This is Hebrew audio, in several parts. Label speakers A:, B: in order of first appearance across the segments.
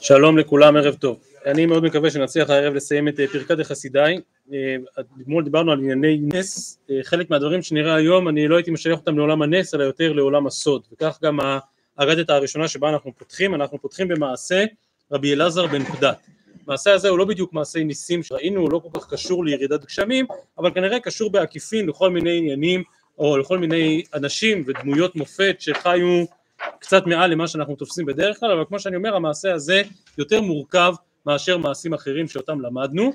A: שלום לכולם, ערב טוב. אני מאוד מקווה שנצליח הערב לסיים את פרקת החסידאי. אתמול דיברנו על ענייני נס, חלק מהדברים שנראה היום אני לא הייתי משייך אותם לעולם הנס אלא יותר לעולם הסוד, וכך גם הרדת הראשונה שבה אנחנו פותחים, אנחנו פותחים במעשה רבי אלעזר בן פדת. המעשה הזה הוא לא בדיוק מעשי ניסים שראינו, הוא לא כל כך קשור לירידת גשמים, אבל כנראה קשור בעקיפין לכל מיני עניינים או לכל מיני אנשים ודמויות מופת שחיו קצת מעל למה שאנחנו תופסים בדרך כלל, אבל כמו שאני אומר המעשה הזה יותר מורכב מאשר מעשים אחרים שאותם למדנו.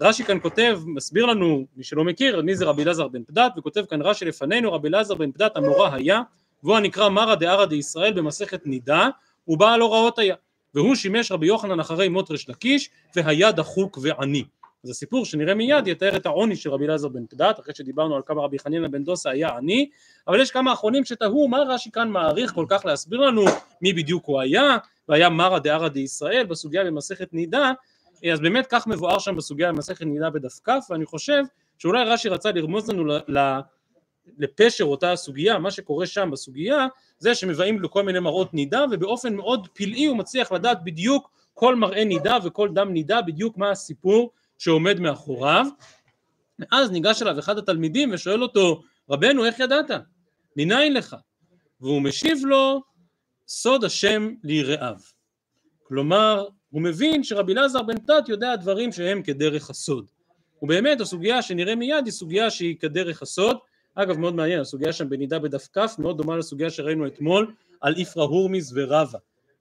A: רש"י כאן כותב, מסביר לנו, מי שלא מכיר, מי זה רבי אלעזר בן פדת, וכותב כאן רש"י לפנינו, רבי אלעזר בן פדת המורה היה, והוא הנקרא מרא דערא דישראל במסכת נידה, ובעל הוראות היה, והוא שימש רבי יוחנן אחרי מות ריש לקיש, והיה דחוק ועני. אז הסיפור שנראה מיד יתאר את העוני של רבי אלעזר בן פדת, אחרי שדיברנו על כמה רבי חנינא בן דוסה היה עני, אבל יש כמה אחרונים שתהו מה רש"י כאן מעריך כל כך להסביר לנו מי בדיוק הוא היה, והיה מרא דערא דישראל בסוגיה במסכת נידה, אז באמת כך מבואר שם בסוגיה במסכת נידה בדף כ, ואני חושב שאולי רש"י רצה לרמוז לנו לפשר אותה הסוגיה, מה שקורה שם בסוגיה, זה שמבאים לו כל מיני מראות נידה, ובאופן מאוד פלאי הוא מצליח לדעת בדיוק כל מראה נידה וכל דם נידה, בדיוק מה הסיפור שעומד מאחוריו. ואז ניגש אליו אחד התלמידים ושואל אותו, רבנו איך ידעת? מניין לך? והוא משיב לו, סוד השם ליראיו. כלומר, הוא מבין שרבי אלעזר בן פדת יודע דברים שהם כדרך הסוד. ובאמת הסוגיה שנראה מיד היא סוגיה שהיא כדרך הסוד. אגב מאוד מעניין, הסוגיה שם בנידה בדף כ מאוד דומה לסוגיה שראינו אתמול על איפרא הורמיז ורבא.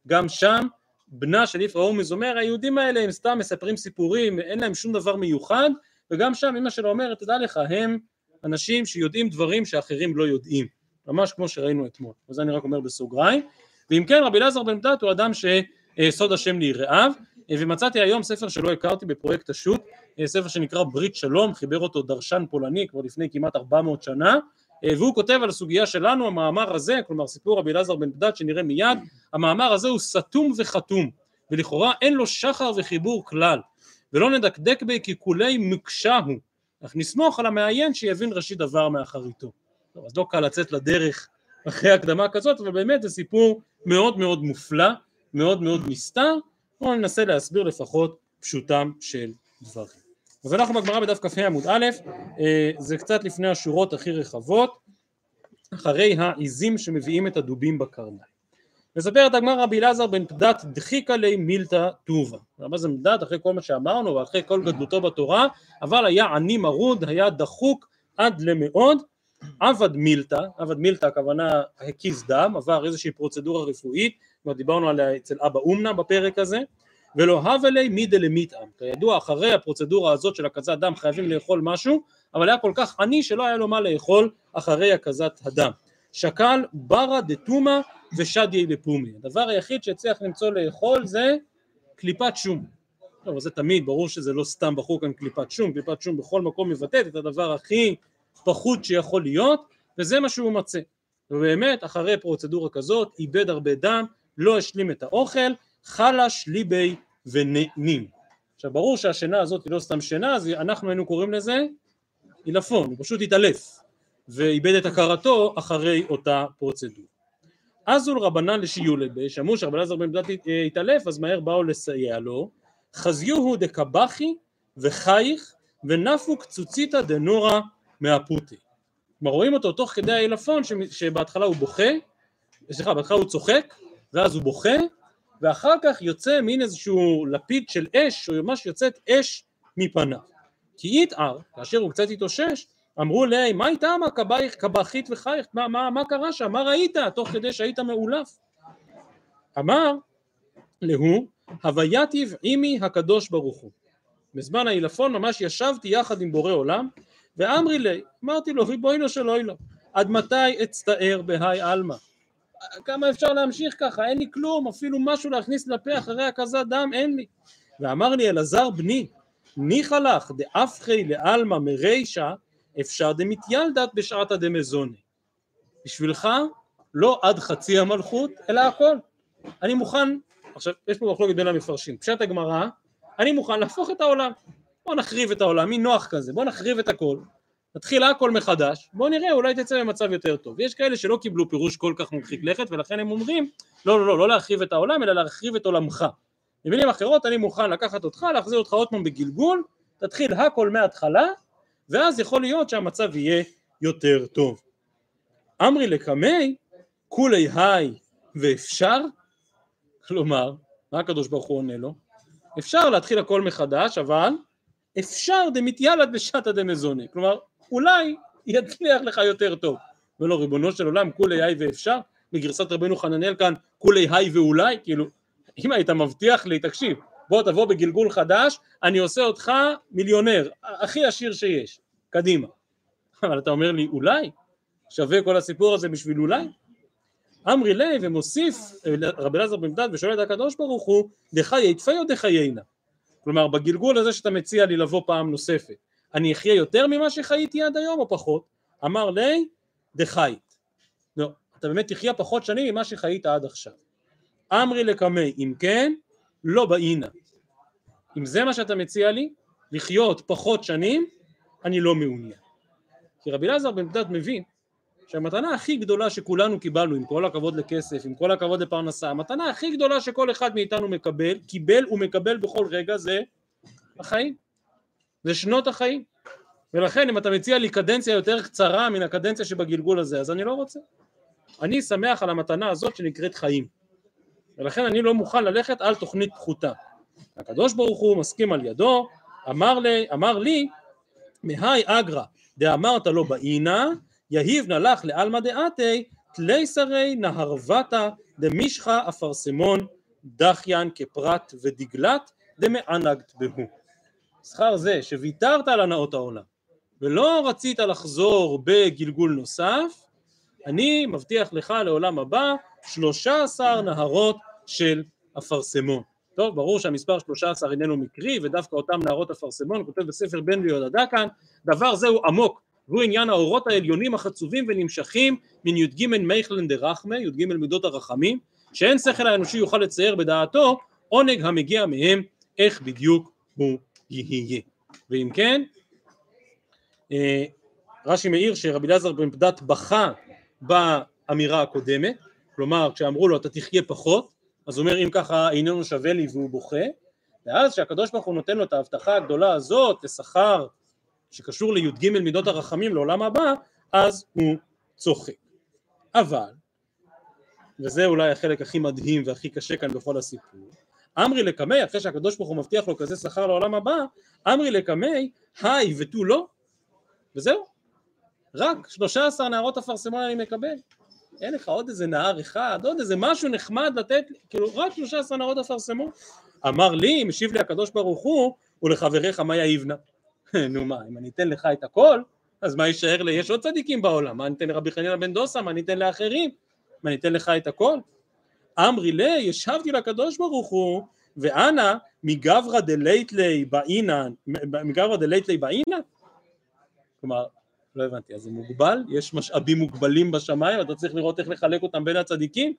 A: גם שם בנה של איפרא הורמיז אומר היהודים האלה הם סתם מספרים סיפורים, אין להם שום דבר מיוחד, וגם שם אמא שלו אומרת תדע לך הם אנשים שיודעים דברים שאחרים לא יודעים, ממש כמו שראינו אתמול. וזה אני רק אומר בסוגריים. ואם כן רבי אלעזר בן פדת הוא אדם שסוד השם ליראיו, ומצאתי היום ספר שלא הכרתי בפרויקט השו"ת, ספר שנקרא ברית שלום, חיבר אותו דרשן פולני כבר לפני כמעט 400 שנה, והוא כותב על הסוגיה שלנו, המאמר הזה, כלומר סיפור רבי אלעזר בן פדת שנראה מיד, המאמר הזה הוא סתום וחתום, ולכאורה אין לו שחר וחיבור כלל, ולא נדקדק בי כי כולי מקשה הוא, אך נסמוך על המעיין שיבין ראשית דבר מאחריתו. טוב, אז לא קל לצאת לדרך אחרי הקדמה כזאת, אבל באמת זה סיפור מאוד מאוד מופלא, מאוד מאוד נסתר, בואו ננסה להסביר לפחות פשוטם של דברים. אז אנחנו בגמרא בדף כ"ה עמוד א', זה קצת לפני השורות הכי רחבות, אחרי העיזים שמביאים את הדובים בקרניים. מספרת הגמרא רבי אלעזר בן פדת דחיקה לי מילתא טובה. מה זה מילתא? אחרי כל מה שאמרנו ואחרי כל גדלותו בתורה, אבל היה עני מרוד, היה דחוק עד למאוד, עבד מילתא, עבד מילתא הכוונה הקיז דם, עבר איזושהי פרוצדורה רפואית, כבר דיברנו עליה אצל אבא אומנה בפרק הזה, ולא הווה לי מידה למטעם, כידוע אחרי הפרוצדורה הזאת של הקזת דם חייבים לאכול משהו, אבל היה כל כך עני שלא היה לו מה לאכול אחרי הקזת הדם. שקל ברא דתומא ושדיה לפומי. הדבר היחיד שהצליח למצוא לאכול זה קליפת שום. טוב, זה תמיד, ברור שזה לא סתם בחור כאן קליפת שום, קליפת שום בכל מקום מבטאת את הדבר הכי פחות שיכול להיות, וזה מה שהוא מצא. ובאמת, אחרי פרוצדורה כזאת, איבד הרבה דם, לא השלים את האוכל, חלש ליבי ונעים. עכשיו ברור שהשינה הזאת היא לא סתם שינה, אז אנחנו היינו קוראים לזה עילפון, הוא פשוט התעלף ואיבד את הכרתו אחרי אותה פרוצדורה. אזול רבנן לשיולי בי, שמעו שרבן עזר בן בדת התעלף אז מהר באו לסייע לו, חזיוהו דקבחי וחייך ונפו קצוציתא דנורא מהפוטי. כלומר רואים אותו תוך כדי העילפון שבהתחלה הוא בוכה, סליחה בהתחלה הוא צוחק ואז הוא בוכה ואחר כך יוצא מין איזשהו לפיד של אש, או ממש יוצאת אש מפניו. כי יתער, כאשר הוא קצת התאושש, אמרו לי, מה איתה מה קבחית וחייך, מה, מה, מה קרה שם, מה ראית תוך כדי שהיית מאולף? אמר להוא, הווייתיב עימי הקדוש ברוך הוא. בזמן העילפון ממש ישבתי יחד עם בורא עולם, ואמרי לי, אמרתי לו, ריבונו של אוילו, עד מתי אצטער בהאי עלמא? כמה אפשר להמשיך ככה, אין לי כלום, אפילו משהו להכניס לפה אחרי הקזת דם, אין לי. ואמר לי אלעזר בני, ניחא לך דאפחי לעלמא מרישא אפשר דמתיילדת בשעתא דמזוני. בשבילך לא עד חצי המלכות, אלא הכל. אני מוכן, עכשיו יש פה מחלוקת בין המפרשים, פשט הגמרא, אני מוכן להפוך את העולם. בוא נחריב את העולם, מי נוח כזה, בוא נחריב את הכל. נתחיל הכל מחדש, בואו נראה אולי תצא במצב יותר טוב. יש כאלה שלא קיבלו פירוש כל כך מרחיק לכת ולכן הם אומרים לא לא לא לא להרחיב את העולם אלא להרחיב את עולמך. במילים אחרות אני מוכן לקחת אותך להחזיר אותך עוד פעם בגלגול, תתחיל הכל מההתחלה ואז יכול להיות שהמצב יהיה יותר טוב. אמרי לקמי כולי היי ואפשר? כלומר, מה הקדוש ברוך הוא עונה לו? אפשר להתחיל הכל מחדש אבל אפשר דמתיילד בשעתא דמזוני, כלומר אולי יצליח לך יותר טוב. ולא ריבונו של עולם כולי היי ואפשר? בגרסת רבנו חננאל כאן כולי היי ואולי? כאילו אם היית מבטיח לי תקשיב בוא תבוא בגלגול חדש אני עושה אותך מיליונר הכי עשיר שיש קדימה אבל אתה אומר לי אולי שווה כל הסיפור הזה בשביל אולי אמרי ליה ומוסיף רבי אלעזר בן דד ושואל את הקדוש ברוך הוא דחיי תפי או דחיינה כלומר בגלגול הזה שאתה מציע לי לבוא פעם נוספת אני אחיה יותר ממה שחייתי עד היום או פחות? אמר לי דחית לא, אתה באמת תחיה פחות שנים ממה שחיית עד עכשיו. אמרי לקמי אם כן לא באינה אם זה מה שאתה מציע לי לחיות פחות שנים אני לא מעוניין. כי רבי אלעזר בן דד מבין שהמתנה הכי גדולה שכולנו קיבלנו, עם כל הכבוד לכסף, עם כל הכבוד לפרנסה, המתנה הכי גדולה שכל אחד מאיתנו מקבל, קיבל ומקבל בכל רגע זה החיים, זה שנות החיים. ולכן אם אתה מציע לי קדנציה יותר קצרה מן הקדנציה שבגלגול הזה, אז אני לא רוצה. אני שמח על המתנה הזאת שנקראת חיים. ולכן אני לא מוכן ללכת על תוכנית פחותה. הקדוש ברוך הוא מסכים על ידו, אמר לי, אמר לי מהי אגרא דאמרת לו באינה יהיבנה לך לעלמא דעתי תלי שרי נהרבתה דמישחה אפרסמון דחיין כפרט ודגלת דמענגת בהו. שכר זה שוויתרת על הנאות העולם ולא רצית לחזור בגלגול נוסף, אני מבטיח לך לעולם הבא שלושה עשר נהרות של אפרסמון. טוב, ברור שהמספר שלושה עשר איננו מקרי ודווקא אותם נהרות אפרסמון, כותב בספר בן ויהודדה כאן, דבר זה הוא עמוק והוא עניין האורות העליונים החצובים ונמשכים מן י"ג מייכלן דרחמה, י"ג מידות הרחמים, שאין שכל האנושי יוכל לצייר בדעתו עונג המגיע מהם איך בדיוק הוא יהיה. ואם כן, אה, רש"י מעיר שרבי אליעזר בן פדת בכה באמירה הקודמת, כלומר כשאמרו לו אתה תחיה פחות, אז הוא אומר אם ככה איננו שווה לי והוא בוכה, ואז כשהקדוש ברוך הוא נותן לו את ההבטחה הגדולה הזאת לשכר שקשור לי"ג מידות הרחמים לעולם הבא, אז הוא צוחק. אבל, וזה אולי החלק הכי מדהים והכי קשה כאן בכל הסיפור, אמרי לקמי, אחרי שהקדוש ברוך הוא מבטיח לו כזה שכר לעולם הבא, אמרי לקמי, היי ותו לא, וזהו. רק שלושה עשר נערות אפרסמון אני מקבל. אין לך עוד איזה נהר אחד, עוד איזה משהו נחמד לתת, כאילו רק שלושה עשר נערות אפרסמון. אמר לי, משיב לי הקדוש ברוך הוא, ולחברך מאי יהיבנא. נו מה, אם אני אתן לך את הכל, אז מה יישאר לי? יש עוד צדיקים בעולם, מה אני אתן לרבי חנינא בן דוסה, מה אני אתן לאחרים? מה אני אתן לך את הכל? אמרי ליה, השבתי לקדוש ברוך הוא, ואנא מגברא דלית ליה בעינא, מגברא דלית ליה בעינא? כלומר, לא הבנתי, אז זה מוגבל? יש משאבים מוגבלים בשמיים, אתה צריך לראות איך לחלק אותם בין הצדיקים?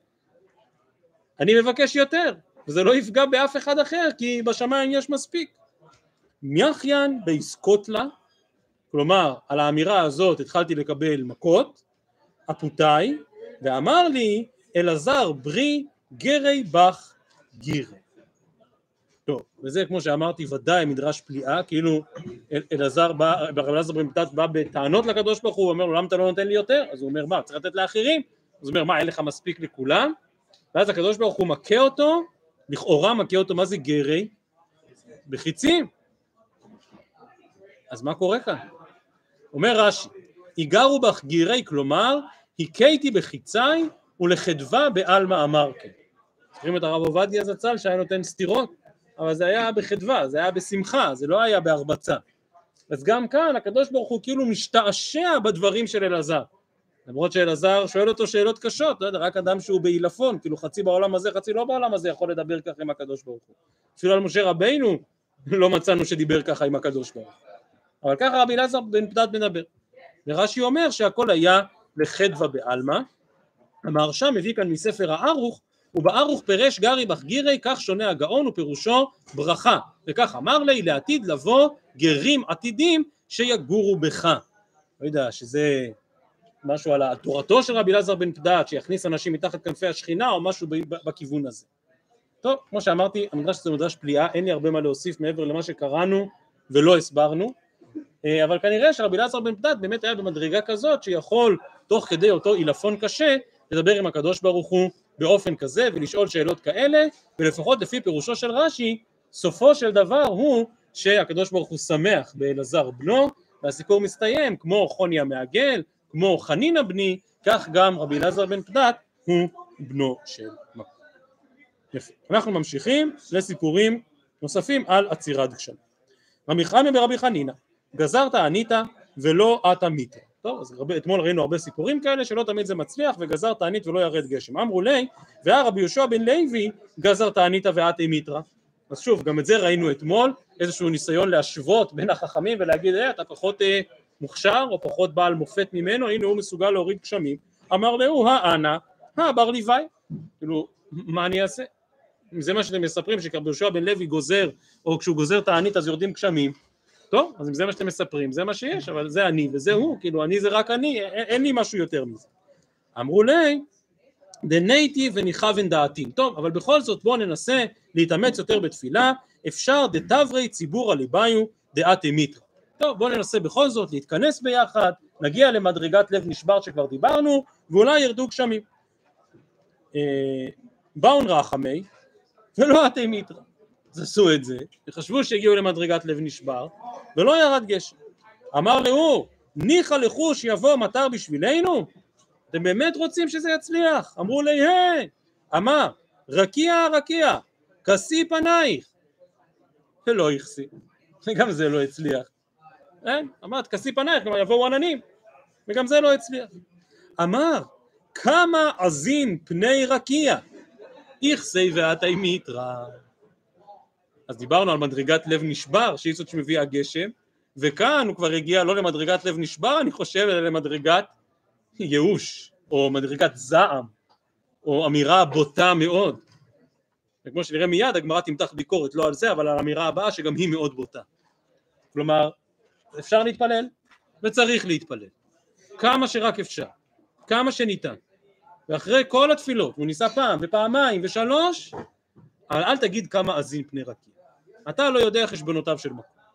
A: אני מבקש יותר, וזה לא יפגע באף אחד אחר, כי בשמיים יש מספיק. מיחיין ביסקוטלה, כלומר על האמירה הזאת התחלתי לקבל מכות, אפוטאי, ואמר לי אלעזר ברי גרי בך גירי. טוב, וזה כמו שאמרתי ודאי מדרש פליאה, כאילו אלעזר בא, רב אלעזר בן פתת בא בטענות לקדוש ברוך הוא, הוא אומר לו למה אתה לא נותן לי יותר? אז הוא אומר מה, צריך לתת לאחרים? אז הוא אומר מה, אין לך מספיק לכולם? ואז הקדוש ברוך הוא מכה אותו, לכאורה מכה אותו, מה זה גרי? בחיצים. אז מה קורה כאן? אומר רש"י, היגרו בך גירי, כלומר, הכיתי בחיצי ולחדווה בעלמא אמרקן. זוכרים את הרב עובדיה זצ"ל שהיה נותן סטירות? אבל זה היה בחדווה, זה היה בשמחה, זה לא היה בהרבצה. אז גם כאן הקדוש ברוך הוא כאילו משתעשע בדברים של אלעזר. למרות שאלעזר שואל אותו שאלות קשות, לא יודע, רק אדם שהוא בעילפון, כאילו חצי בעולם הזה, חצי לא בעולם הזה, יכול לדבר ככה עם הקדוש ברוך הוא. אפילו על משה רבינו לא מצאנו שדיבר ככה עם הקדוש ברוך הוא. אבל ככה רבי אלעזר בן פדת מדבר. ורש"י אומר שהכל היה לחדווה בעלמא, המהרש"ם מביא כאן מספר הערוך, ובערוך פירש גרי בך גירי, כך שונה הגאון ופירושו ברכה, וכך אמר לי לעתיד לבוא גרים עתידים שיגורו בך. לא יודע, שזה משהו על תורתו של רבי אלעזר בן פדת, שיכניס אנשים מתחת כנפי השכינה, או משהו בכיוון הזה. טוב, כמו שאמרתי, המדרש הזה מדרש פליאה, אין לי הרבה מה להוסיף מעבר למה שקראנו ולא הסברנו, אה, אבל כנראה שרבי אלעזר בן פדת באמת היה במדרגה כזאת שיכול תוך כדי אותו עילפון קשה לדבר עם הקדוש ברוך הוא באופן כזה ולשאול שאלות כאלה ולפחות לפי פירושו של רש"י סופו של דבר הוא שהקדוש ברוך הוא שמח באלעזר בנו והסיפור מסתיים כמו חוני המעגל כמו חנינא בני כך גם רבי אלעזר בן פדת הוא בנו של מקום. יפה. אנחנו ממשיכים לסיפורים נוספים על עצירת גשמים. רבי חמי ברבי חנינא גזרת ענית ולא עתה מיתא. טוב, אז רבי, אתמול ראינו הרבה סיפורים כאלה שלא תמיד זה מצליח וגזר תענית ולא ירד גשם. אמרו לי, והיה רבי יהושע בן לוי גזר תענית ועתי מיתרא. אז שוב, גם את זה ראינו אתמול, איזשהו ניסיון להשוות בין החכמים ולהגיד, אה, אתה פחות אה, מוכשר או פחות בעל מופת ממנו, הנה הוא מסוגל להוריד גשמים. אמר להו, האנה, הבר ליוואי. כאילו, מה אני אעשה? אם זה מה שאתם מספרים, שרבי יהושע בן לוי גוזר, או כשהוא גוזר תענית אז יורדים גשמים, טוב, אז אם זה מה שאתם מספרים, זה מה שיש, אבל זה אני וזה הוא, כאילו אני זה רק אני, אין, לי משהו יותר מזה. אמרו לי, דנייתי וניכוון דעתי. טוב, אבל בכל זאת בואו ננסה להתאמץ יותר בתפילה, אפשר דתברי ציבורא ליבאיו דעתי מיתרא. טוב, בואו ננסה בכל זאת להתכנס ביחד, נגיע למדרגת לב נשבר שכבר דיברנו, ואולי ירדו גשמים. אה, באון רחמי ולא עתי מיתרא. אז עשו את זה, וחשבו שהגיעו למדרגת לב נשבר, ולא ירד גשם. אמר להוא, ניחא לחוש יבוא מטר בשבילנו? אתם באמת רוצים שזה יצליח? אמרו לי, היי! אמר, רקיע רקיע, כסי פנייך. ולא יכסי. וגם זה לא הצליח. אין, אמרת, כסי פנייך, כלומר יבואו עננים. וגם זה לא הצליח. אמר, כמה עזין פני רקיע, איכסי ועתי מיתרא. אז דיברנו על מדרגת לב נשבר, שהיא זאת שמביאה גשם, וכאן הוא כבר הגיע לא למדרגת לב נשבר, אני חושב, אלא למדרגת ייאוש, או מדרגת זעם, או אמירה בוטה מאוד. וכמו שנראה מיד, הגמרא תמתח ביקורת לא על זה, אבל על האמירה הבאה שגם היא מאוד בוטה. כלומר, אפשר להתפלל, וצריך להתפלל. כמה שרק אפשר, כמה שניתן. ואחרי כל התפילות, הוא ניסה פעם ופעמיים ושלוש, אל תגיד כמה אזין פני רקיע. אתה לא יודע חשבונותיו של מקום.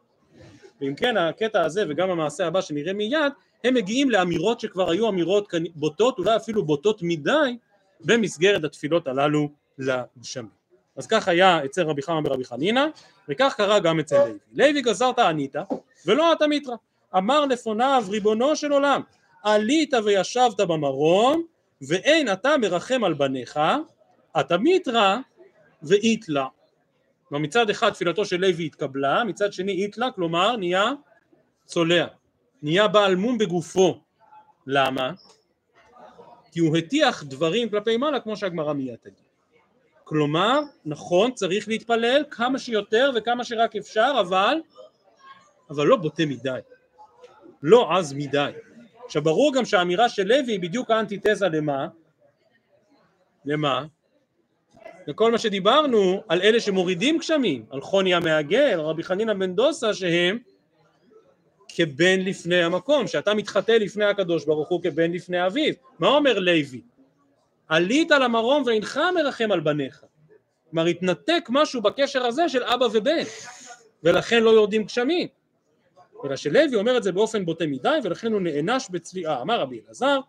A: ואם כן הקטע הזה וגם המעשה הבא שנראה מיד הם מגיעים לאמירות שכבר היו אמירות בוטות אולי אפילו בוטות מדי במסגרת התפילות הללו לגשמים. אז כך היה אצל רבי חמא ברבי חנינא וכך קרה גם אצל לוי. לוי גזרת ענית ולא אתה מיתרא. אמר לפוניו ריבונו של עולם עלית וישבת במרום ואין אתה מרחם על בניך אתה מיתרא ואיתלה כלומר מצד אחד תפילתו של לוי התקבלה, מצד שני איתלה, כלומר נהיה צולע, נהיה בעל מום בגופו. למה? כי הוא הטיח דברים כלפי מעלה כמו שהגמרא מיד תגיד. כלומר, נכון, צריך להתפלל כמה שיותר וכמה שרק אפשר, אבל, אבל לא בוטה מדי, לא עז מדי. עכשיו ברור גם שהאמירה של לוי היא בדיוק האנטיתזה למה? למה? וכל מה שדיברנו על אלה שמורידים גשמים, על חוני המעגל, רבי חנינא בן דוסה שהם כבן לפני המקום, שאתה מתחטא לפני הקדוש ברוך הוא כבן לפני אביו. מה אומר לוי? עלית למרום ואינך מרחם על בניך. כלומר התנתק משהו בקשר הזה של אבא ובן, ולכן לא יורדים גשמים. אלא שלוי אומר את זה באופן בוטה מדי ולכן הוא נענש בצליעה. אמר רבי אלעזר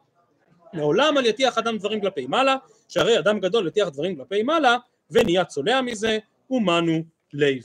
A: לעולם על יטיח אדם דברים כלפי מעלה, שהרי אדם גדול יטיח דברים כלפי מעלה, ונהיה צולע מזה, ומנו לוי.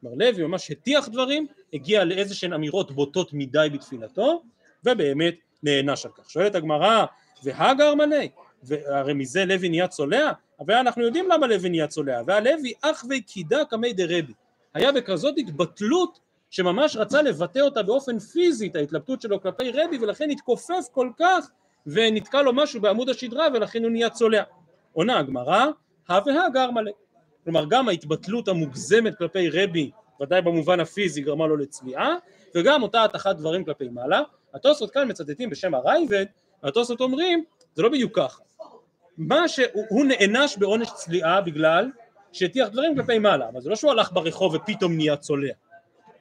A: כלומר לוי ממש הטיח דברים, הגיע לאיזה שהן אמירות בוטות מדי בתפילתו, ובאמת נענש על כך. שואלת הגמרא, והגר מלא, והרי מזה לוי נהיה צולע? אבל אנחנו יודעים למה לוי נהיה צולע, והלוי אך וקידה קמי דרבי. היה בכזאת התבטלות שממש רצה לבטא אותה באופן פיזי, את ההתלבטות שלו כלפי רבי, ולכן התכופף כל כך ונתקע לו משהו בעמוד השדרה ולכן הוא נהיה צולע. עונה הגמרא, הא והא גר מלא. כלומר גם ההתבטלות המוגזמת כלפי רבי, ודאי במובן הפיזי, גרמה לו לצליעה, וגם אותה הטחת דברים כלפי מעלה. התוספות כאן מצטטים בשם הרייבד, והתוספות אומרים, זה לא בדיוק ככה. מה שהוא נענש בעונש צליעה בגלל שהטיח דברים כלפי מעלה, אבל זה לא שהוא הלך ברחוב ופתאום נהיה צולע,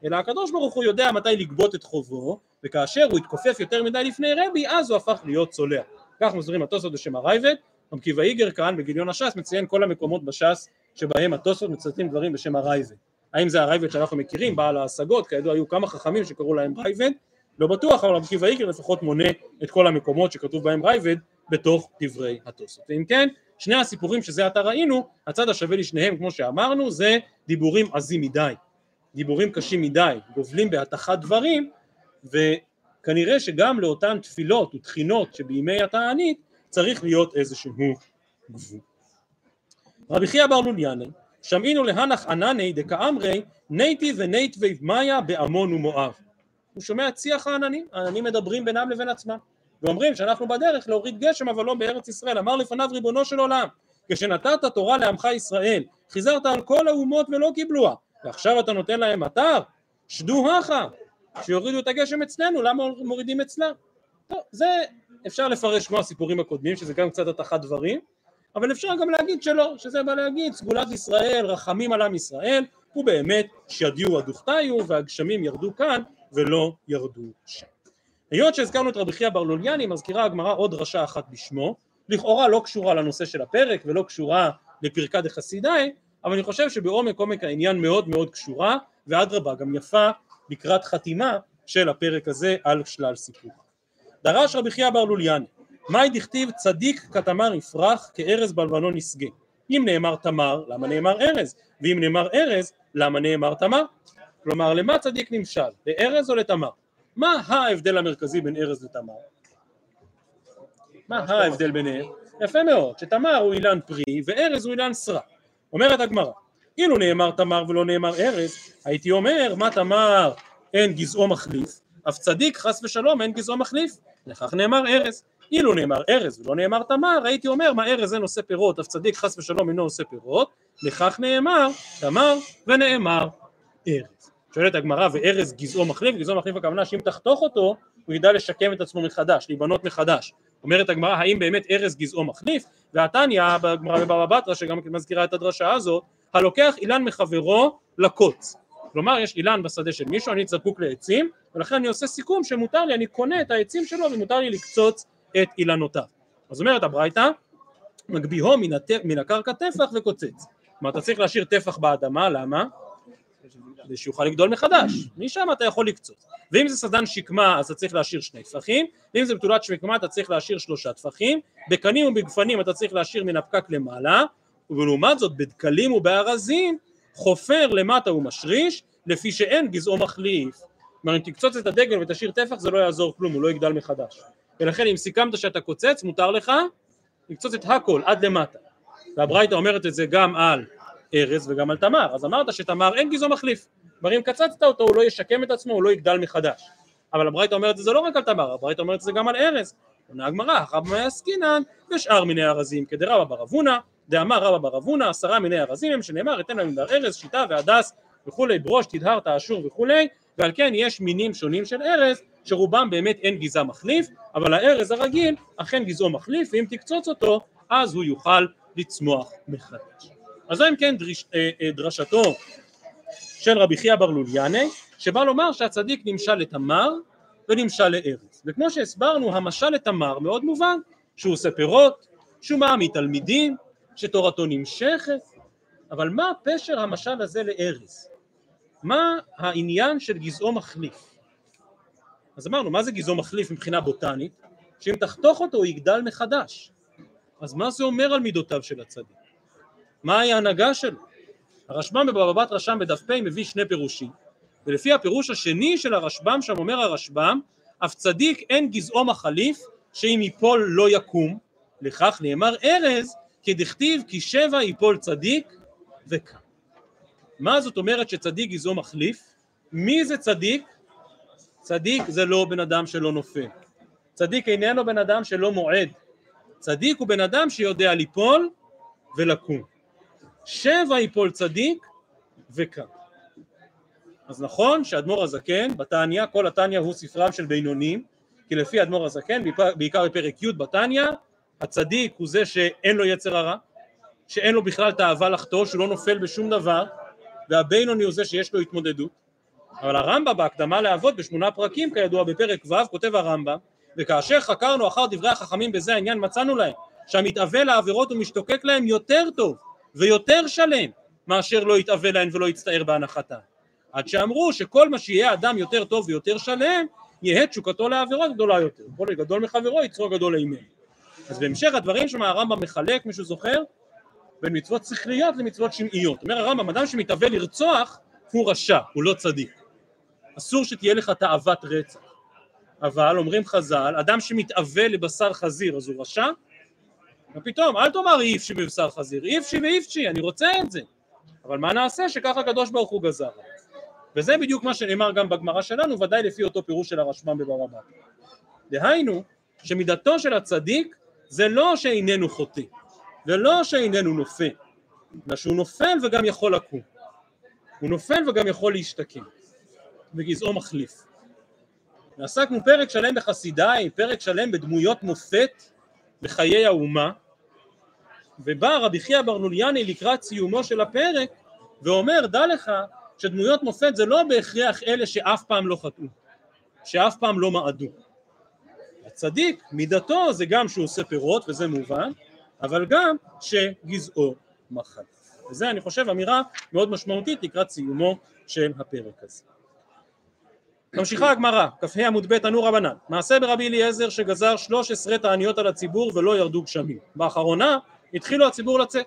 A: אלא הקדוש ברוך הוא יודע מתי לגבות את חובו, וכאשר הוא התכופף יותר מדי לפני רבי אז הוא הפך להיות צולע. כך מסבירים התוספות בשם הרייבד, רב עקיבא איגר כאן בגיליון הש"ס מציין כל המקומות בש"ס שבהם התוספות מצטטים דברים בשם הרייבד. האם זה הרייבד שאנחנו מכירים, בעל ההשגות, כידוע היו כמה חכמים שקראו להם רייבד, לא בטוח, אבל רב עקיבא איגר לפחות מונה את כל המקומות שכתוב בהם רייבד בתוך דברי התוספות. ואם כן, שני הסיפורים שזה עתה ראינו, הצד השווה לשניהם כמו שאמרנו זה דיבורים עזים מדי, דיבורים קשים מדי, גובלים בהתכת דברים וכנראה שגם לאותן תפילות ותחינות שבימי התענית צריך להיות איזשהו גבול. רבי חייא בר לוליאני שמעינו להנח ענני דקאמרי נייטי ונייטבי מאיה בעמון ומואב. הוא שומע את שיח העננים, העננים מדברים בינם לבין עצמם. ואומרים שאנחנו בדרך להוריד גשם אבל לא בארץ ישראל. אמר לפניו ריבונו של עולם כשנתת תורה לעמך ישראל חיזרת על כל האומות ולא קיבלוה. ועכשיו אתה נותן להם מטר שדו הכה שיורידו את הגשם אצלנו למה מורידים אצלם טוב זה אפשר לפרש כמו הסיפורים הקודמים שזה גם קצת התחת דברים אבל אפשר גם להגיד שלא שזה בא להגיד סגולת ישראל רחמים על עם ישראל ובאמת שדיו הדוכתיו והגשמים ירדו כאן ולא ירדו שם. היות שהזכרנו את רבי חייא בר לוליאני מזכירה הגמרא עוד דרשה אחת בשמו לכאורה לא קשורה לנושא של הפרק ולא קשורה לפרקה דחסידאי אבל אני חושב שבעומק עומק העניין מאוד מאוד קשורה ואדרבה גם יפה לקראת חתימה של הפרק הזה על שלל סיפור. דרש רבי חייא בר לוליאני מאי דכתיב צדיק כתמר יפרח כארז בלבנון ישגה אם נאמר תמר למה נאמר ארז? ואם נאמר ארז למה נאמר תמר? כלומר למה צדיק נמשל? לארז או לתמר? מה ההבדל המרכזי בין ארז לתמר? מה ההבדל ביניהם? יפה מאוד שתמר הוא אילן פרי וארז הוא אילן סרק אומרת הגמרא אילו נאמר תמר ולא נאמר ארז הייתי אומר מה תמר? אין גזעו מחליף אף צדיק חס ושלום אין גזעו מחליף. לכך נאמר ארז. אילו נאמר ארז ולא נאמר תמר הייתי אומר מה ארז אין נושא פירות אף צדיק חס ושלום אינו עושה פירות. לכך נאמר תמר ונאמר ארז. שואלת הגמרא וארז גזעו מחליף? גזעו מחליף הכוונה שאם תחתוך אותו הוא ידע לשקם את עצמו מחדש להיבנות מחדש. אומרת הגמרא האם באמת ארז גזעו מחליף? והתניא בגמרא בבבא בתרא שגם מזכירה את הדרשה הזאת הלוקח אילן מחברו לקוץ. כלומר יש אילן בשדה של מישהו אני זקוק לעצים ולכן אני עושה סיכום שמותר לי אני קונה את העצים שלו ומותר לי לקצוץ את אילנותיו. אז אומרת הברייתא מגביהו מן, הת... מן הקרקע טפח וקוצץ. כלומר אתה צריך להשאיר טפח באדמה למה? כדי שיוכל לגדול מחדש, משם אתה יכול לקצוץ. ואם זה סדן שקמה אז אתה צריך להשאיר שני טפחים, ואם זה בתולת שקמה אתה צריך להשאיר שלושה טפחים, בקנים ובגפנים אתה צריך להשאיר מן הפקק למעלה, ולעומת זאת בדקלים ובארזים חופר למטה ומשריש, לפי שאין גזעו מחליף. כלומר אם תקצוץ את הדגל ותשאיר טפח זה לא יעזור כלום, הוא לא יגדל מחדש. ולכן אם סיכמת שאתה קוצץ מותר לך לקצוץ את הכל עד למטה. והברייתא אומרת את זה גם על ארז וגם על תמר, אז אמרת שתמר אין גזעו מחליף, כלומר אם קצצת אותו הוא לא ישקם את עצמו, הוא לא יגדל מחדש. אבל הברייתא אומרת את זה לא רק על תמר, הברייתא אומרת את זה גם על ארז. עונה הגמרא, רבא עסקינן ושאר מיני ארזים, כדרבא בר אבונה, דאמר רבא בר אבונה, עשרה מיני ארזים הם שנאמר אתן להם ארז, שיטה והדס וכולי, ברוש, תדהר, תאשור וכולי, ועל כן יש מינים שונים של ארז, שרובם באמת אין גזע מחליף, אבל הארז הרגיל אכן גזעו מחליף, ואם תקצוץ אותו, אז הוא יוכל לצמוח מחדש. אז זו אם כן דרש, אה, אה, דרשתו של רבי חייא בר לוליאני שבא לומר שהצדיק נמשל לתמר ונמשל לארץ וכמו שהסברנו המשל לתמר מאוד מובן שהוא עושה פירות שהוא מעמיד תלמידים שתורתו נמשכת אבל מה פשר המשל הזה לארז? מה העניין של גזעו מחליף? אז אמרנו מה זה גזעו מחליף מבחינה בוטנית? שאם תחתוך אותו הוא יגדל מחדש אז מה זה אומר על מידותיו של הצדיק? מהי ההנהגה שלו? הרשב"ם בבבא בתרא שם בדף פ מביא שני פירושים ולפי הפירוש השני של הרשב"ם שם אומר הרשב"ם אף צדיק אין גזעו מחליף שאם ייפול לא יקום לכך נאמר ארז כדכתיב כי שבע ייפול צדיק וקם מה זאת אומרת שצדיק גזעו מחליף? מי זה צדיק? צדיק זה לא בן אדם שלא נופל צדיק איננו בן אדם שלא מועד צדיק הוא בן אדם שיודע ליפול ולקום שבע יפול צדיק וקם. אז נכון שאדמו"ר הזקן בתניא, כל התניא הוא ספרם של בינונים, כי לפי אדמו"ר הזקן, בעיקר בפרק י' בתניא, הצדיק הוא זה שאין לו יצר הרע, שאין לו בכלל תאווה לחטוא, שהוא לא נופל בשום דבר, והבינוני הוא זה שיש לו התמודדות, אבל הרמב"ם בהקדמה לאבות בשמונה פרקים כידוע בפרק ו' כותב הרמב"ם וכאשר חקרנו אחר דברי החכמים בזה העניין מצאנו להם שהמתאווה לעבירות ומשתוקק להם יותר טוב ויותר שלם מאשר לא יתאווה להם ולא יצטער בהנחתם עד שאמרו שכל מה שיהיה אדם יותר טוב ויותר שלם יהא תשוקתו לעבירות גדולה יותר. כל גדול מחברו יצרו גדול לעימנו אז בהמשך הדברים שם הרמב"ם מחלק מישהו זוכר? בין מצוות שכליות למצוות שמעיות. אומר הרמב"ם אדם שמתאווה לרצוח הוא רשע הוא לא צדיק. אסור שתהיה לך תאוות רצח. אבל אומרים חז"ל אדם שמתאווה לבשר חזיר אז הוא רשע. מה פתאום אל תאמר איפשי בבשר חזיר איפשי ואיפשי אני רוצה את זה. אבל מה נעשה? שככה הקדוש ברוך הוא גזר. וזה בדיוק מה שנאמר גם בגמרא שלנו ודאי לפי אותו פירוש של הרשב"ם בבבא בתרא דהיינו שמידתו של הצדיק זה לא שאיננו חוטא ולא שאיננו נופל. אלא שהוא נופל וגם יכול לקום. הוא נופל וגם יכול להשתקם וגזעו מחליף. ועסקנו פרק שלם בחסידיי, פרק שלם בדמויות מופת בחיי האומה ובא רבי חייא ברנוליאני לקראת סיומו של הפרק ואומר דע לך שדמויות מופת זה לא בהכרח אלה שאף פעם לא חטאו שאף פעם לא מעדו הצדיק מידתו זה גם שהוא עושה פירות וזה מובן אבל גם שגזעו מחל וזה אני חושב אמירה מאוד משמעותית לקראת סיומו של הפרק הזה ממשיכה הגמרא, כ"ה עמוד ב' ענו רבנן, מעשה ברבי אליעזר שגזר שלוש עשרה תעניות על הציבור ולא ירדו גשמים. באחרונה התחילו הציבור לצאת.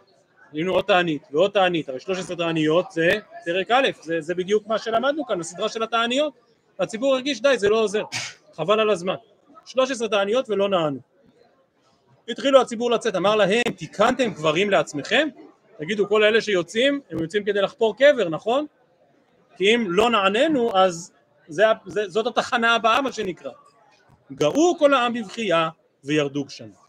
A: הנה עוד תענית ועוד תענית, הרי שלוש עשרה תעניות זה פרק א', זה, זה בדיוק מה שלמדנו כאן, הסדרה של התעניות. הציבור הרגיש די, זה לא עוזר, חבל על הזמן. שלוש עשרה תעניות ולא נענו. התחילו הציבור לצאת, אמר להם, תיקנתם קברים לעצמכם? תגידו, כל אלה שיוצאים, הם יוצאים כדי לחפור קבר, נכון? כי אם לא נעננו, אז זה, זה, זאת התחנה הבאה מה שנקרא. גאו כל העם בבכייה וירדו גשמים.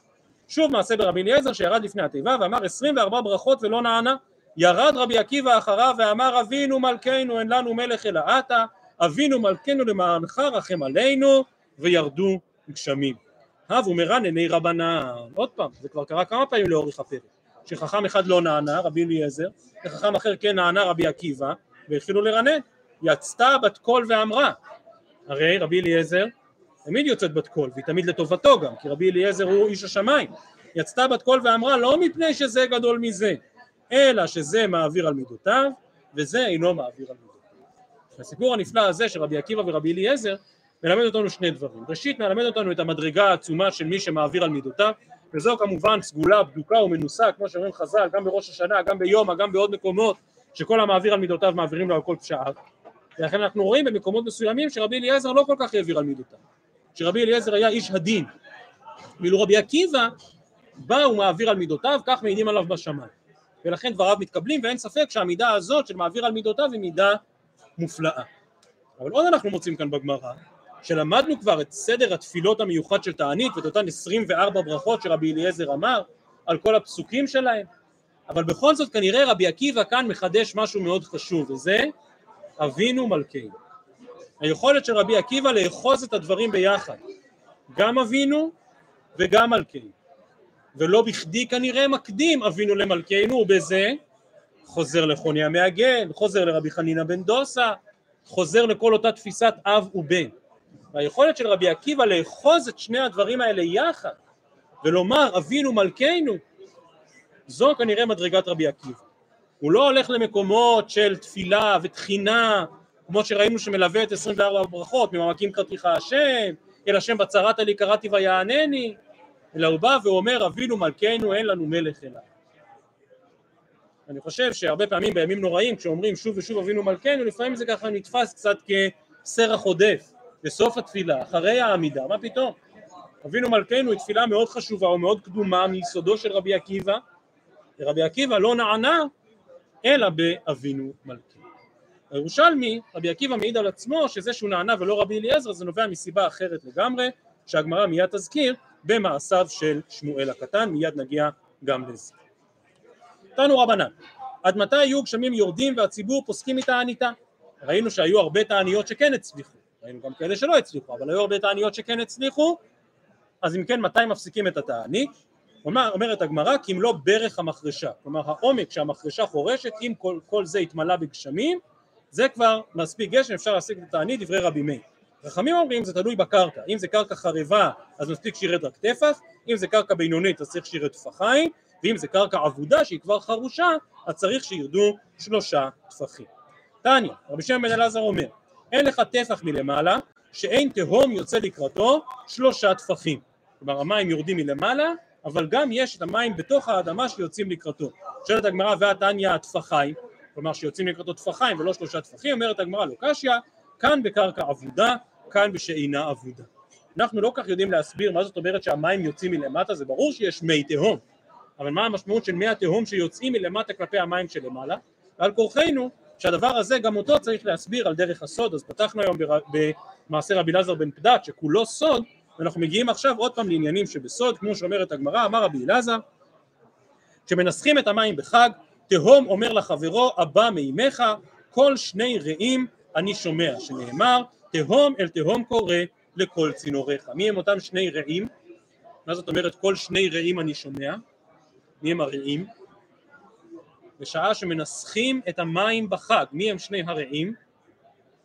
A: שוב מעשה ברבי אליעזר שירד לפני התיבה ואמר עשרים וארבע ברכות ולא נענה ירד רבי עקיבא אחריו ואמר אבינו מלכנו אין לנו מלך אלא אתה אבינו מלכנו למענך רחם עלינו וירדו גשמים. הבו מרן עיני רבנן. עוד פעם זה כבר קרה כמה פעמים לאורך הפרק. שחכם אחד לא נענה רבי אליעזר. וחכם אחר כן נענה רבי עקיבא. והתחילו לרנן יצתה בת קול ואמרה הרי רבי אליעזר תמיד יוצאת בת קול והיא תמיד לטובתו גם כי רבי אליעזר הוא איש השמיים. יצתה בת קול ואמרה לא מפני שזה גדול מזה אלא שזה מעביר על מידותיו וזה אינו מעביר על מידותיו. הסיפור הנפלא הזה של רבי עקיבא ורבי אליעזר מלמד אותנו שני דברים. ראשית מלמד אותנו את המדרגה העצומה של מי שמעביר על מידותיו וזו כמובן סגולה בדוקה ומנוסה כמו שאומרים חז"ל גם בראש השנה גם ביומא גם בעוד מקומות שכל המעביר על מידותיו מעבירים לו על כל פשעיו. ולכן אנחנו רואים במקומות מסוימים שרבי אליעזר לא כל כך העביר על מידותיו, שרבי אליעזר היה איש הדין, ואילו רבי עקיבא בא ומעביר על מידותיו, כך מעידים עליו בשמיים, ולכן דבריו מתקבלים ואין ספק שהמידה הזאת של מעביר על מידותיו היא מידה מופלאה. אבל עוד אנחנו מוצאים כאן בגמרא, שלמדנו כבר את סדר התפילות המיוחד של תענית ואת אותן 24 ברכות שרבי אליעזר אמר על כל הפסוקים שלהם, אבל בכל זאת כנראה רבי עקיבא כאן מחדש משהו מאוד חשוב וזה אבינו מלכנו. היכולת של רבי עקיבא לאחוז את הדברים ביחד, גם אבינו וגם מלכנו. ולא בכדי כנראה מקדים אבינו למלכנו, ובזה חוזר לחוני המעגל, חוזר לרבי חנינא בן דוסה, חוזר לכל אותה תפיסת אב ובן. והיכולת של רבי עקיבא לאחוז את שני הדברים האלה יחד ולומר אבינו מלכנו זו כנראה מדרגת רבי עקיבא. הוא לא הולך למקומות של תפילה ותחינה כמו שראינו שמלווה את 24 הברכות ממעמקים קראתיך השם אל השם בצרת לי קראתי ויענני אלא הוא בא ואומר אבינו מלכנו אין לנו מלך אליו אני חושב שהרבה פעמים בימים נוראים כשאומרים שוב ושוב אבינו מלכנו לפעמים זה ככה נתפס קצת כסרח עודף בסוף התפילה אחרי העמידה מה פתאום אבינו מלכנו היא תפילה מאוד חשובה ומאוד קדומה מיסודו של רבי עקיבא ורבי עקיבא לא נענה אלא באבינו מלכנו. הירושלמי, רבי עקיבא מעיד על עצמו שזה שהוא נענה ולא רבי אליעזר זה נובע מסיבה אחרת לגמרי שהגמרא מיד תזכיר במעשיו של שמואל הקטן, מיד נגיע גם לזה. תנו רבנן, עד מתי יהיו גשמים יורדים והציבור פוסקים מתעניתה? ראינו שהיו הרבה תעניות שכן הצליחו, ראינו גם כאלה שלא הצליחו, אבל היו הרבה תעניות שכן הצליחו, אז אם כן מתי מפסיקים את התענית? אומר, אומרת הגמרא כי אם לא ברך המחרשה, כלומר העומק שהמחרשה חורשת אם כל, כל זה התמלא בגשמים זה כבר מספיק גשם, אפשר להשיג את התענית דברי רבי מאיר. חכמים אומרים זה תלוי בקרקע, אם זה קרקע חרבה אז מספיק שירד רק טפח, אם זה קרקע בינונית אז צריך שירד טפחיים, ואם זה קרקע אבודה שהיא כבר חרושה אז צריך שירדו שלושה טפחים. תניא, רבי שמעון בן אלעזר אומר, אין לך טפח מלמעלה שאין תהום יוצא לקראתו שלושה טפחים. כלומר המים יורדים מלמעלה, אבל גם יש את המים בתוך האדמה שיוצאים לקראתו. שואלת הגמרא והתניא הטפחיים, כלומר שיוצאים לקראתו טפחיים ולא שלושה טפחים, אומרת הגמרא לא קשיא, כאן בקרקע אבודה, כאן בשאינה אבודה. אנחנו לא כך יודעים להסביר מה זאת אומרת שהמים יוצאים מלמטה, זה ברור שיש מי תהום, אבל מה המשמעות של מי התהום שיוצאים מלמטה כלפי המים שלמעלה? ועל כורחנו שהדבר הזה גם אותו צריך להסביר על דרך הסוד, אז פתחנו היום במעשה רבי אלעזר בן פדת שכולו סוד, ואנחנו מגיעים עכשיו עוד פעם לעניינים שבסוד, כמו שאומרת הגמרא, אמר רבי אלעזר, כשמנסחים את המים בחג, תהום אומר לחברו הבא מימיך, כל שני רעים אני שומע, שנאמר תהום אל תהום קורא לכל צינוריך. מי הם אותם שני רעים? מה זאת אומרת כל שני רעים אני שומע? מי הם הרעים? בשעה שמנסחים את המים בחג, מי הם שני הרעים?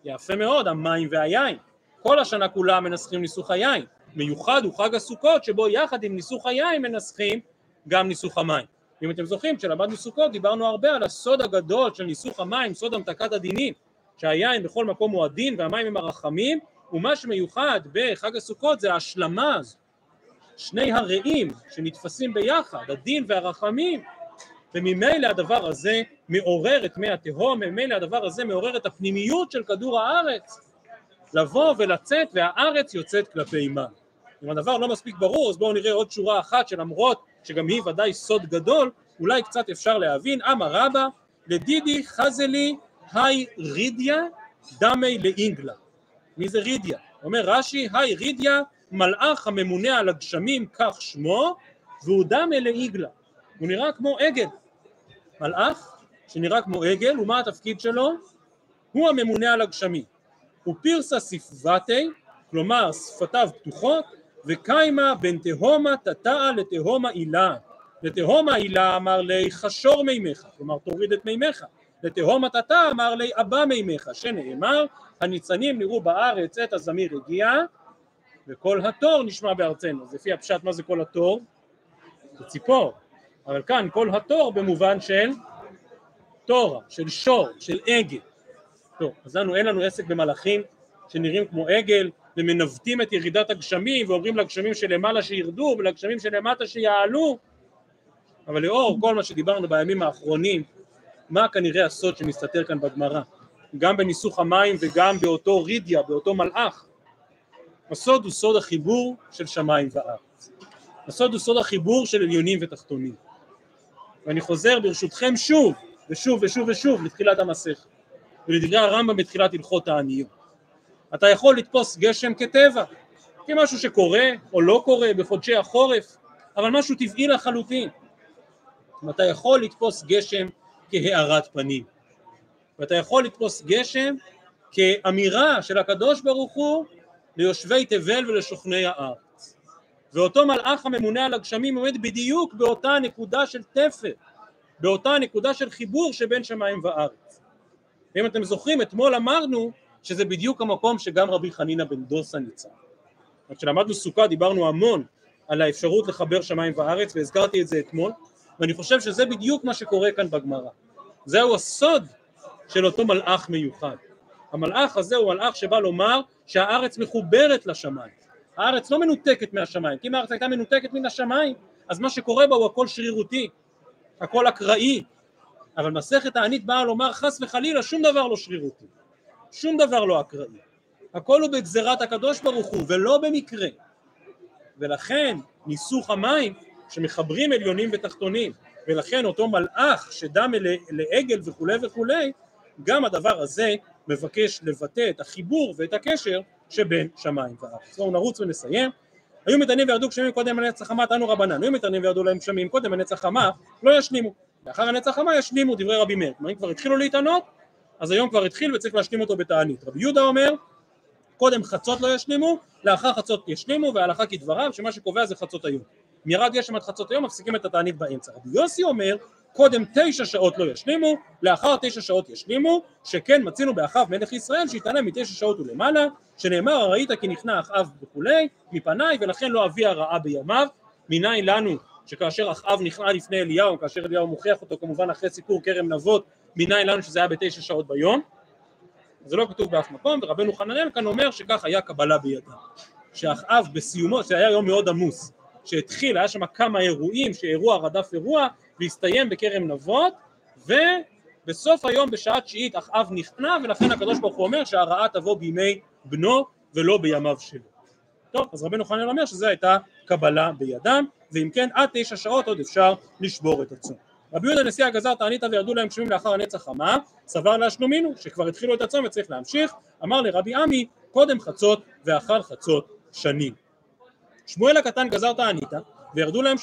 A: יפה מאוד, המים והיין. כל השנה כולה מנסחים ניסוך היין. מיוחד הוא חג הסוכות שבו יחד עם ניסוך היין מנסחים גם ניסוך המים. אם אתם זוכרים, כשלמדנו סוכות דיברנו הרבה על הסוד הגדול של ניסוך המים, סוד המתקת הדינים, שהיין בכל מקום הוא הדין והמים הם הרחמים, ומה שמיוחד בחג הסוכות זה ההשלמה הזו. שני הרעים שנתפסים ביחד, הדין והרחמים, וממילא הדבר הזה מעורר את מי התהום, ממילא הדבר הזה מעורר את הפנימיות של כדור הארץ, לבוא ולצאת והארץ יוצאת כלפי מעלה. אם הדבר לא מספיק ברור אז בואו נראה עוד שורה אחת שלמרות שגם היא ודאי סוד גדול אולי קצת אפשר להבין. אמר רבא לדידי חזלי היי רידיה דמי לאינגלה. מי זה רידיה? אומר רש"י היי רידיה מלאך הממונה על הגשמים כך שמו והוא דמי לאיגלה הוא נראה כמו עגל מלאך שנראה כמו עגל ומה התפקיד שלו? הוא הממונה על הגשמים. פירסה ספבתי כלומר שפתיו פתוחות וקיימה בין תהומה תתאה לתהומה עילה. לתהומה עילה אמר לי חשור מימיך כלומר תוריד את מימיך לתהומה תתאה אמר לי אבא מימיך שנאמר הניצנים נראו בארץ עת הזמיר הגיע וכל התור נשמע בארצנו אז לפי הפשט מה זה כל התור? זה ציפור אבל כאן כל התור במובן של תורה, של שור, של עגל. טוב, אז לנו אין לנו עסק במלאכים שנראים כמו עגל ומנווטים את ירידת הגשמים ואומרים לגשמים שלמעלה שירדו ולגשמים שלמטה שיעלו. אבל לאור כל מה שדיברנו בימים האחרונים מה כנראה הסוד שמסתתר כאן בגמרא? גם בניסוך המים וגם באותו רידיה, באותו מלאך. הסוד הוא סוד החיבור של שמיים וארץ. הסוד הוא סוד החיבור של עליונים ותחתונים ואני חוזר ברשותכם שוב ושוב ושוב ושוב לתחילת המסכת ולדברי הרמב"ם בתחילת הלכות העניות אתה יכול לתפוס גשם כטבע, כמשהו שקורה או לא קורה בחודשי החורף, אבל משהו טבעי לחלוטין. ואתה יכול לתפוס גשם כהארת פנים, ואתה יכול לתפוס גשם כאמירה של הקדוש ברוך הוא ליושבי תבל ולשוכני הארץ. ואותו מלאך הממונה על הגשמים עומד בדיוק באותה נקודה של תפר, באותה נקודה של חיבור שבין שמיים וארץ. ואם אתם זוכרים, אתמול אמרנו שזה בדיוק המקום שגם רבי חנינא בן דוסה ניצח. כשלמדנו סוכה דיברנו המון על האפשרות לחבר שמיים וארץ והזכרתי את זה אתמול ואני חושב שזה בדיוק מה שקורה כאן בגמרא. זהו הסוד של אותו מלאך מיוחד. המלאך הזה הוא מלאך שבא לומר שהארץ מחוברת לשמיים. הארץ לא מנותקת מהשמיים, כי אם הארץ הייתה מנותקת מן השמיים אז מה שקורה בה הוא הכל שרירותי, הכל אקראי, אבל מסכת הענית באה לומר חס וחלילה שום דבר לא שרירותי. שום דבר לא אקראי, הכל הוא בגזירת הקדוש ברוך הוא ולא במקרה. ולכן ניסוך המים שמחברים עליונים ותחתונים ולכן אותו מלאך שדם לעגל וכולי וכולי גם הדבר הזה מבקש לבטא את החיבור ואת הקשר שבין שמיים וארץ. בואו נרוץ ונסיים. היו מתענים וירדו גשמים קודם הנצח חמה תנו רבנן, היו מתענים וירדו להם גשמים קודם הנצח חמה לא ישלימו, לאחר הנצח חמה ישלימו דברי רבי מאיר, כלומר אם כבר התחילו להתענות אז היום כבר התחיל וצריך להשלים אותו בתענית. רבי יהודה אומר, קודם חצות לא ישלימו, לאחר חצות ישלימו, והלכה כדבריו, שמה שקובע זה חצות היום. אם ירד גשם עד חצות היום, מפסיקים את התענית באמצע. רבי יוסי אומר, קודם תשע שעות לא ישלימו, לאחר תשע שעות ישלימו, שכן מצינו באחאב מלך ישראל שהתעלם מתשע שעות ולמעלה, שנאמר הראית כי נכנע אחאב וכולי, מפניי ולכן לא אביא הרעה בימיו, מניין לנו שכאשר אחאב נכנע לפני אליהו, כאשר אליהו מוכיח אותו כמובן אחרי סיפור כרם נבות, מניין לנו שזה היה בתשע שעות ביום, זה לא כתוב באף מקום, ורבנו חננאל כאן אומר שכך היה קבלה בידם, שאחאב בסיומו, שהיה יום מאוד עמוס, שהתחיל, היה שם כמה אירועים, שאירוע רדף אירוע, והסתיים בכרם נבות, ובסוף היום בשעה תשיעית אחאב נכנע, ולכן הקדוש ברוך הוא אומר שהרעה תבוא בימי בנו ולא בימיו שלו. טוב, אז רבנו חננאל אומר שזו הייתה קבלה בידם, ואם כן עד תשע שעות עוד אפשר לשבור את הצום. רבי יהודה נשיא הגזר תענית וירדו להם גשמים לאחר הנצח חמה, סבר להשלומינו, שכבר התחילו את הצום וצריך להמשיך, אמר לרבי עמי קודם חצות ואחר חצות שנים. שמואל הקטן גזר תענית וירדו להם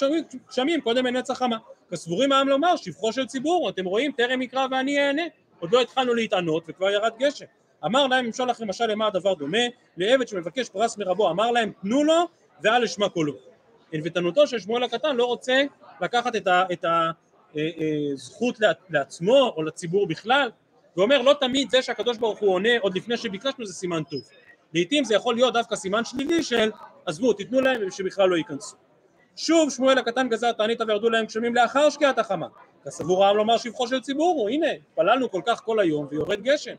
A: גשמים קודם לנצח חמה. כסבורים העם לומר שבחו של ציבור, אתם רואים טרם יקרא ואני אענה, עוד לא התחלנו להתענות וכבר ירד גשם. אמר להם למשול לכם משל למה הדבר דומה, לעבד שמבקש פרס מרבו, אמר להם תנו לו ואל אשמע קולו. ענוותנותו של שמואל הקטן לא רוצה לקחת את הזכות לעצמו או לציבור בכלל, ואומר לא תמיד זה שהקדוש ברוך הוא עונה עוד לפני שביקשנו זה סימן טוב. לעיתים זה יכול להיות דווקא סימן שלילי של עזבו תיתנו להם ושבכלל לא ייכנסו. שוב שמואל הקטן גזר תענית וירדו להם גשמים לאחר שקיעת החמה. כסבור העם לומר שבחו של ציבור הוא הנה התפללנו כל כך כל היום ויורד גשם.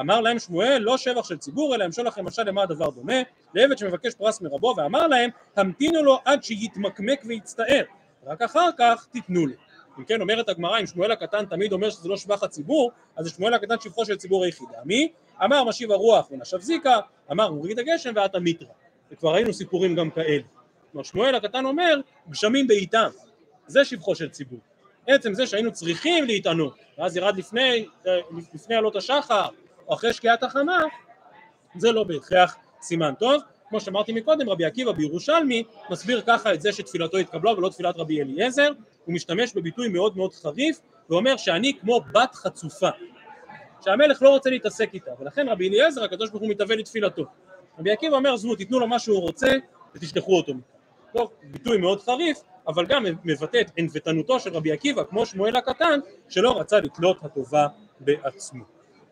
A: אמר להם שמואל לא שבח של ציבור אלא אמשול לכם משל למה הדבר דומה לעבד שמבקש פרס מרבו ואמר להם המתינו לו עד שיתמקמק ויצטער רק אחר כך תיתנו לו אם כן אומרת הגמרא אם שמואל הקטן תמיד אומר שזה לא שבח הציבור אז זה שמואל הקטן שבחו של ציבור היחידה מי? אמר משיב הרוח ונשב זיקה אמר מוריד הגשם ועתה מיתרא וכבר ראינו סיפורים גם כאלה כלומר שמואל הקטן אומר גשמים בעיתם זה שבחו של ציבור. עצם זה שהיינו צריכים להתענות ואז ירד לפני, לפני עלות השחר או אחרי שקיעת החמה זה לא בהכרח סימן טוב. כמו שאמרתי מקודם רבי עקיבא בירושלמי מסביר ככה את זה שתפילתו התקבלה ולא תפילת רבי אליעזר. הוא משתמש בביטוי מאוד מאוד חריף ואומר שאני כמו בת חצופה שהמלך לא רוצה להתעסק איתה. ולכן רבי אליעזר הקדוש ברוך הוא מתהווה לתפילתו. רבי עקיבא אומר עזבו תיתנו לו מה שהוא רוצה ותשלחו אותו מכאן טוב ביטוי מאוד חריף אבל גם מבטא את ענוותנותו של רבי עקיבא כמו שמואל הקטן שלא רצה לתלות הטובה בעצמו.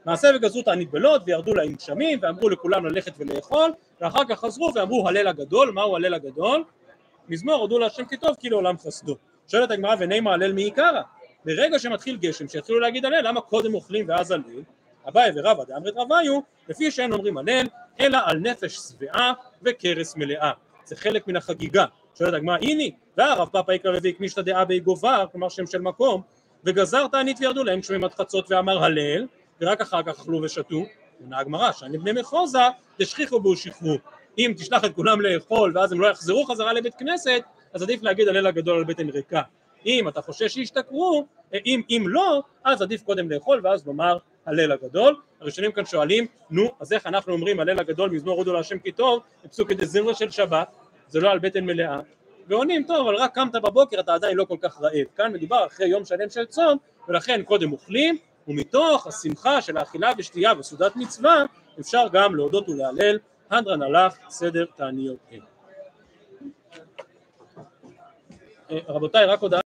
A: מעשה וגזרו תענית בלוד וירדו להם גשמים ואמרו לכולם ללכת ולאכול ואחר כך חזרו ואמרו הלל הגדול מהו הלל הגדול? מזמור הודו להשם כי טוב כי לעולם חסדו שואלת הגמרא ונימה הלל מעיקרא ברגע שמתחיל גשם שיתחילו להגיד הלל למה קודם אוכלים ואז הלל? אביי ורבא דאמרת רביו לפי שאין אומרים הלל אלא על נפש שבעה וכרס מלאה זה חלק מן החגיגה. שואלת הגמרא הנה והרב פאפא יקרא רביעי כמישתא דעה בי גובר כלומר שם של מקום וגזר תענית וירדו להם כשהם עד חצות ואמר הלל ורק אחר כך אכלו ושתו. עונה הגמרא שאני בני מחוזה תשכיחו בו שחרו אם תשלח את כולם לאכול ואז הם לא יחזרו חזרה לבית כנסת אז עדיף להגיד הלל הגדול על בטן ריקה. אם אתה חושש שישתכרו אם, אם לא אז עדיף קודם לאכול ואז לומר הלל הגדול. הראשונים כאן שואלים נו אז איך אנחנו אומרים הלל הגדול מזמור הודו להשם כי טוב? בפסוק דזמרה של שבת. זה לא על בטן מלאה. ועונים טוב אבל רק קמת בבוקר אתה עדיין לא כל כך רעב. כאן מדובר אחרי יום שלם של צום ולכן קודם אוכלים ומתוך השמחה של האכילה ושתייה וסעודת מצווה אפשר גם להודות ולהלל. הדרן הלך סדר תעניות אלה. רבותיי רק הודעה